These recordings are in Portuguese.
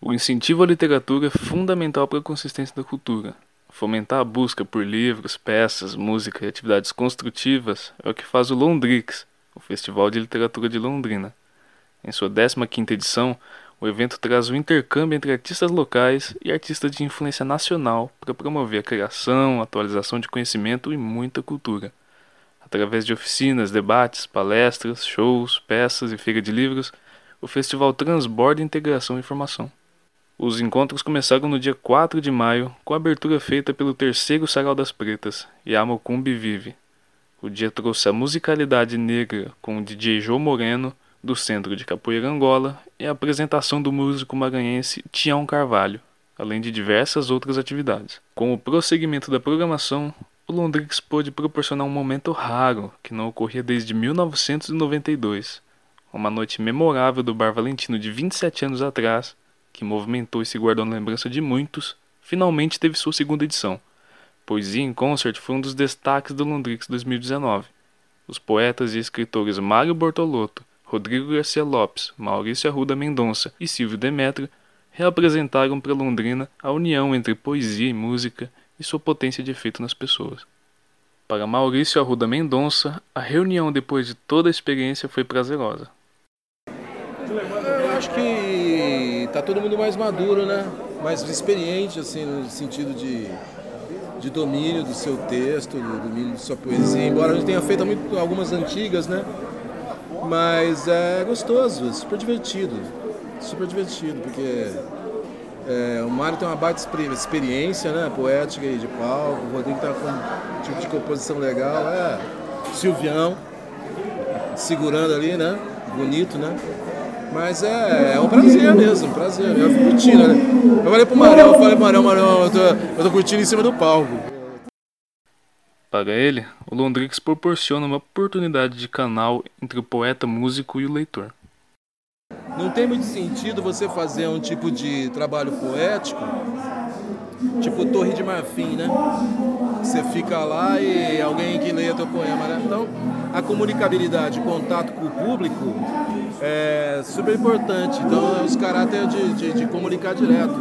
O incentivo à literatura é fundamental para a consistência da cultura. Fomentar a busca por livros, peças, música e atividades construtivas é o que faz o Londrix, o Festival de Literatura de Londrina. Em sua 15ª edição, o evento traz o intercâmbio entre artistas locais e artistas de influência nacional para promover a criação, atualização de conhecimento e muita cultura. Através de oficinas, debates, palestras, shows, peças e feira de livros, o festival transborda integração e informação. Os encontros começaram no dia 4 de maio, com a abertura feita pelo terceiro Sarau das Pretas, Yamokumbi Vive. O dia trouxe a musicalidade negra com o DJ João Moreno, do Centro de Capoeira Angola, e a apresentação do músico maranhense Tião Carvalho, além de diversas outras atividades. Com o prosseguimento da programação, o Londrix pôde proporcionar um momento raro que não ocorria desde 1992. Uma noite memorável do Bar Valentino de 27 anos atrás, que movimentou e se guardou na lembrança de muitos, finalmente teve sua segunda edição. Poesia em Concert foi um dos destaques do Londrix 2019. Os poetas e escritores Mário Bortolotto, Rodrigo Garcia Lopes, Maurício Arruda Mendonça e Silvio Demetrio reapresentaram para Londrina a união entre poesia e música e sua potência de efeito nas pessoas. Para Maurício Arruda Mendonça, a reunião depois de toda a experiência foi prazerosa. Eu acho que tá todo mundo mais maduro, né? Mais experiente, assim, no sentido de, de domínio do seu texto, do domínio de sua poesia. Embora a gente tenha feito muito, algumas antigas, né? Mas é gostoso, super divertido. Super divertido, porque é, o Mário tem uma baita experiência, né? Poética e de palco. O Rodrigo tá com um tipo de composição legal. É, Silvião, segurando ali, né? Bonito, né? Mas é, é um prazer mesmo, um prazer. Eu fico curtindo, né? Eu falei pro Marão, eu falei Marão, Marão, eu tô, eu tô curtindo em cima do palco. Para ele, o Londrix proporciona uma oportunidade de canal entre o poeta, músico e o leitor. Não tem muito sentido você fazer um tipo de trabalho poético, tipo Torre de Marfim, né? Você fica lá e alguém que leia teu poema, né? Então, a comunicabilidade, contato com o público é super importante. Então, é os caráteres de, de, de, comunicar direto.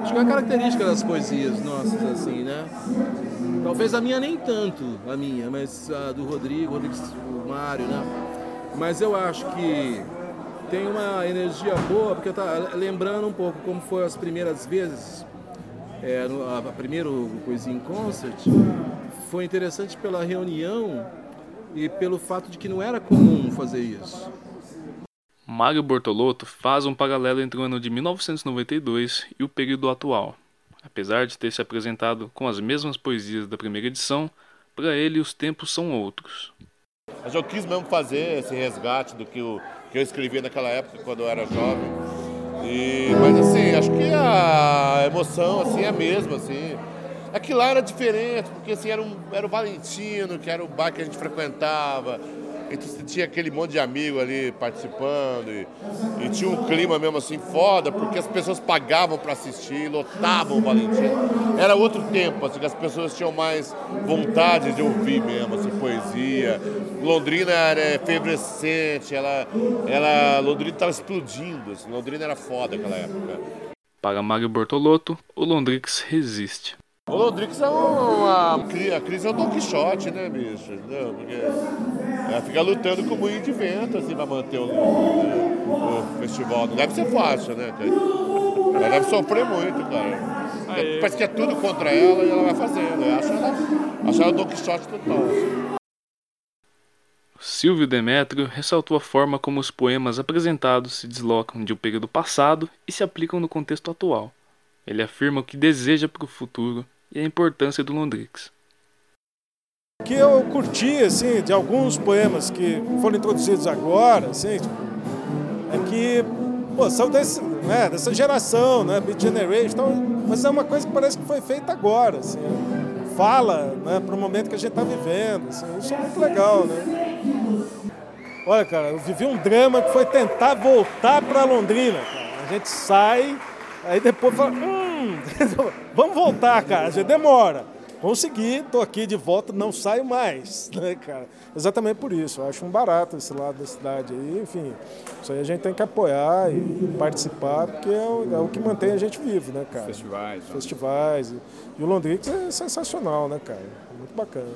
Acho que é uma característica das poesias nossas, assim, né? Talvez a minha nem tanto, a minha, mas a do Rodrigo, o Mário, né? Mas eu acho que tem uma energia boa, porque tá lembrando um pouco como foi as primeiras vezes, é, no, a, a primeiro Poesia em Concert, foi interessante pela reunião e pelo fato de que não era comum fazer isso. Mário Bortolotto faz um paralelo entre o ano de 1992 e o período atual. Apesar de ter se apresentado com as mesmas poesias da primeira edição, para ele os tempos são outros. Mas eu quis mesmo fazer esse resgate do que eu, que eu escrevia naquela época, quando eu era jovem. E, mas assim, acho que a emoção assim, é a mesma. Assim. Aquilo lá era diferente, porque assim, era, um, era o Valentino, que era o bar que a gente frequentava. Então você tinha aquele monte de amigo ali participando e, e, tinha um clima mesmo assim foda, porque as pessoas pagavam para assistir, lotavam o Valentino. Era outro tempo, assim, que as pessoas tinham mais vontade de ouvir mesmo, assim, poesia. Londrina era efervescente, ela, ela, Londrina estava explodindo, assim, Londrina era foda naquela época. Para Mário Bortolotto, o Londrix resiste. O Londrix é uma. A crise é o Don Quixote, né, bicho? Não, porque ela fica lutando com o moinho de vento, assim, pra manter o, o, o, festival. Não deve ser fácil, né, cara? Ela deve sofrer muito, cara. Aê. Parece que é tudo contra ela e ela vai fazendo. Eu acho ela, acho ela Don Quixote total. Assim. Silvio Demétrio ressaltou a forma como os poemas apresentados se deslocam de um período passado e se aplicam no contexto atual. Ele afirma o que deseja para o futuro e a importância do Londrix. Que eu curti assim, de alguns poemas que foram introduzidos agora assim, é que pô, são desse, né, dessa geração, né, Beat Generation, então, mas é uma coisa que parece que foi feita agora. Assim, fala né, para o momento que a gente está vivendo. Assim, isso é muito legal. Né? Olha, cara, eu vivi um drama que foi tentar voltar para Londrina. Cara. A gente sai, aí depois fala. Hum, vamos voltar, cara, já demora. Consegui, tô aqui de volta, não saio mais, né, cara? Exatamente por isso, eu acho um barato esse lado da cidade aí, enfim. Isso aí a gente tem que apoiar e participar, porque é o, é o que mantém a gente vivo, né, cara? Festivais. Festivais. E, e o Londrix é sensacional, né, cara? Muito bacana.